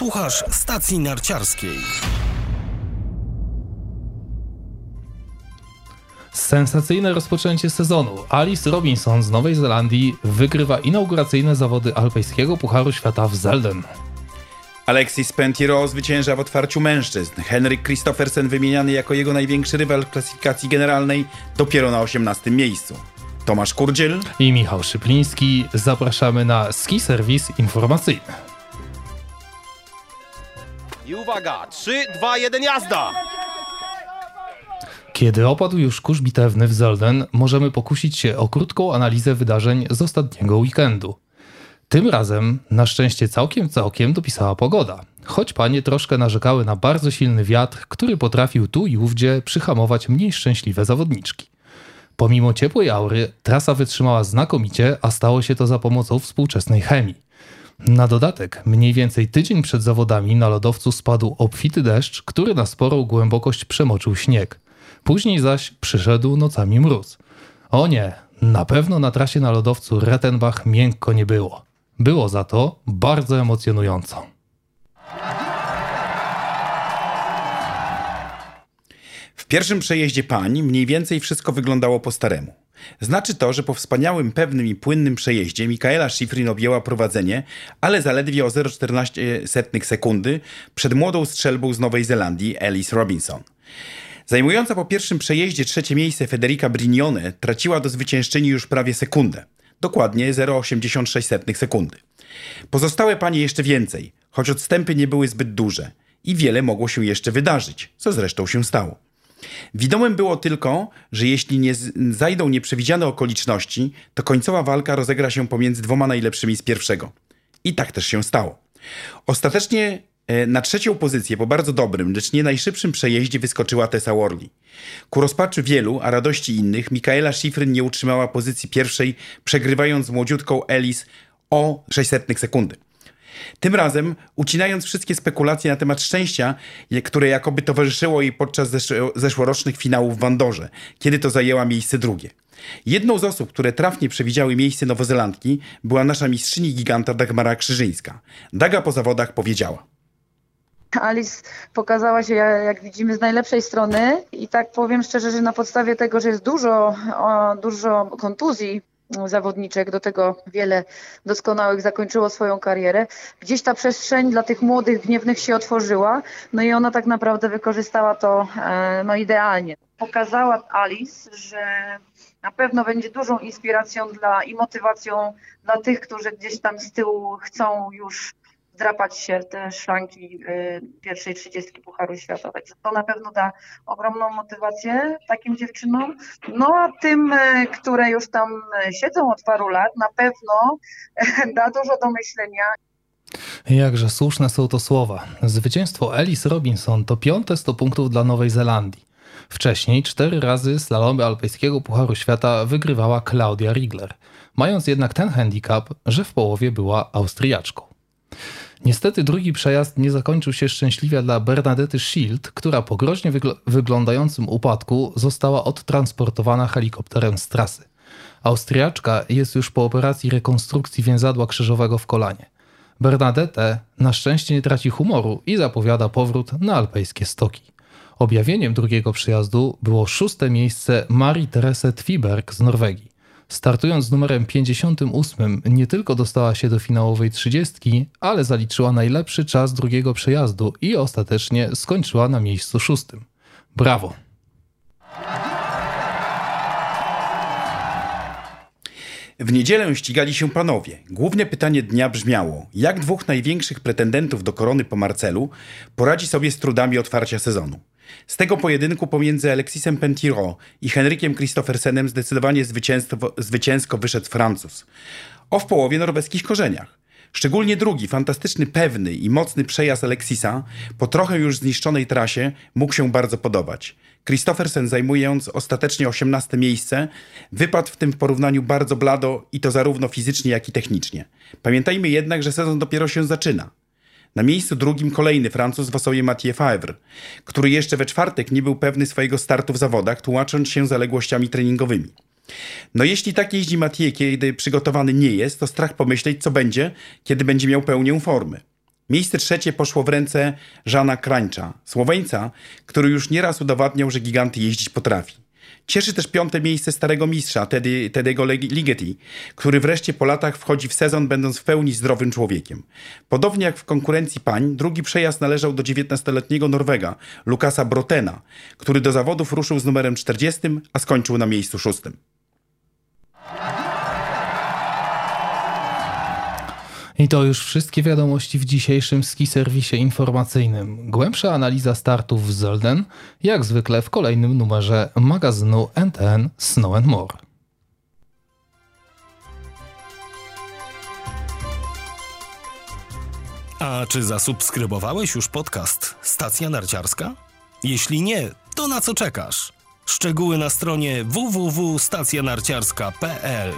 Słuchasz stacji narciarskiej. Sensacyjne rozpoczęcie sezonu. Alice Robinson z Nowej Zelandii wygrywa inauguracyjne zawody alpejskiego Pucharu Świata w Zelden. Alexis Pentiro zwycięża w otwarciu mężczyzn. Henryk Christoffersen wymieniany jako jego największy rywal w klasyfikacji generalnej dopiero na 18 miejscu. Tomasz Kurdziel i Michał Szypliński. Zapraszamy na Ski Serwis Informacyjny. I uwaga, 3, 2, 1, jazda! Kiedy opadł już kurz bitewny w Zelden, możemy pokusić się o krótką analizę wydarzeń z ostatniego weekendu. Tym razem, na szczęście całkiem całkiem dopisała pogoda, choć panie troszkę narzekały na bardzo silny wiatr, który potrafił tu i ówdzie przyhamować mniej szczęśliwe zawodniczki. Pomimo ciepłej aury, trasa wytrzymała znakomicie, a stało się to za pomocą współczesnej chemii. Na dodatek, mniej więcej tydzień przed zawodami na lodowcu spadł obfity deszcz, który na sporą głębokość przemoczył śnieg. Później zaś przyszedł nocami mróz. O nie, na pewno na trasie na lodowcu Rettenbach miękko nie było. Było za to bardzo emocjonująco. Pierwszym przejeździe pań mniej więcej wszystko wyglądało po staremu. Znaczy to, że po wspaniałym, pewnym i płynnym przejeździe Mikaela Schifrin objęła prowadzenie, ale zaledwie o 0,14 sekundy przed młodą strzelbą z Nowej Zelandii Alice Robinson. Zajmująca po pierwszym przejeździe trzecie miejsce Federica Brignone traciła do zwyciężczyni już prawie sekundę. Dokładnie 0,86 sekundy. Pozostałe panie jeszcze więcej, choć odstępy nie były zbyt duże i wiele mogło się jeszcze wydarzyć, co zresztą się stało. Widomym było tylko, że jeśli nie zajdą nieprzewidziane okoliczności, to końcowa walka rozegra się pomiędzy dwoma najlepszymi z pierwszego. I tak też się stało. Ostatecznie e, na trzecią pozycję po bardzo dobrym, lecz nie najszybszym przejeździe wyskoczyła Tessa Worley. Ku rozpaczy wielu, a radości innych, Mikaela Schifrin nie utrzymała pozycji pierwszej, przegrywając młodziutką Ellis o 600 sekundy. Tym razem ucinając wszystkie spekulacje na temat szczęścia, które jakoby towarzyszyło jej podczas zeszłorocznych finałów w Wandorze, kiedy to zajęła miejsce drugie. Jedną z osób, które trafnie przewidziały miejsce Nowozelandki, była nasza mistrzyni giganta Dagmara Krzyżyńska. Daga po zawodach powiedziała. Alice pokazała się, jak widzimy, z najlepszej strony i tak powiem szczerze, że na podstawie tego, że jest dużo, dużo kontuzji zawodniczek, do tego wiele doskonałych zakończyło swoją karierę. Gdzieś ta przestrzeń dla tych młodych, gniewnych się otworzyła, no i ona tak naprawdę wykorzystała to e, no, idealnie. Pokazała Alice, że na pewno będzie dużą inspiracją dla i motywacją dla tych, którzy gdzieś tam z tyłu chcą już drapać się te szranki y, pierwszej trzydziestki Pucharu Świata. To na pewno da ogromną motywację takim dziewczynom. No a tym, y, które już tam siedzą od paru lat, na pewno da dużo do myślenia. Jakże słuszne są to słowa. Zwycięstwo Alice Robinson to piąte 100 punktów dla Nowej Zelandii. Wcześniej cztery razy slalomy alpejskiego Pucharu Świata wygrywała Claudia Riegler, mając jednak ten handicap, że w połowie była Austriaczką. Niestety drugi przejazd nie zakończył się szczęśliwie dla Bernadety Shield, która po groźnie wygl wyglądającym upadku została odtransportowana helikopterem z trasy. Austriaczka jest już po operacji rekonstrukcji więzadła krzyżowego w kolanie. Bernadette na szczęście nie traci humoru i zapowiada powrót na alpejskie stoki. Objawieniem drugiego przyjazdu było szóste miejsce Marii Terese Twiberg z Norwegii. Startując z numerem 58, nie tylko dostała się do finałowej 30, ale zaliczyła najlepszy czas drugiego przejazdu i ostatecznie skończyła na miejscu szóstym. Brawo! W niedzielę ścigali się panowie. Główne pytanie dnia brzmiało: jak dwóch największych pretendentów do korony po Marcelu poradzi sobie z trudami otwarcia sezonu? Z tego pojedynku pomiędzy Alexisem Pentiro i Henrykiem Christoffersenem zdecydowanie zwycięsko wyszedł Francuz. O w połowie norweskich korzeniach. Szczególnie drugi, fantastyczny, pewny i mocny przejazd Alexisa po trochę już zniszczonej trasie mógł się bardzo podobać. Christoffersen zajmując ostatecznie 18 miejsce, wypadł w tym porównaniu bardzo blado i to zarówno fizycznie, jak i technicznie. Pamiętajmy jednak, że sezon dopiero się zaczyna. Na miejscu drugim kolejny Francuz Wassoje Mathieu Favre, który jeszcze we czwartek nie był pewny swojego startu w zawodach, tłumacząc się zaległościami treningowymi. No jeśli tak jeździ Mathieu, kiedy przygotowany nie jest, to strach pomyśleć, co będzie, kiedy będzie miał pełnię formy. Miejsce trzecie poszło w ręce Żana Krańcza, Słoweńca, który już nieraz udowadniał, że giganty jeździć potrafi. Cieszy też piąte miejsce starego mistrza, Teddy, Teddy'ego Ligeti, który wreszcie po latach wchodzi w sezon, będąc w pełni zdrowym człowiekiem. Podobnie jak w konkurencji pań, drugi przejazd należał do 19-letniego Norwega, Lukasa Brotena, który do zawodów ruszył z numerem 40, a skończył na miejscu szóstym. I to już wszystkie wiadomości w dzisiejszym ski serwisie informacyjnym. Głębsza analiza startów w Zolden, jak zwykle w kolejnym numerze magazynu NTN Snow and More. A czy zasubskrybowałeś już podcast Stacja Narciarska? Jeśli nie, to na co czekasz? Szczegóły na stronie www.stacjanarciarska.pl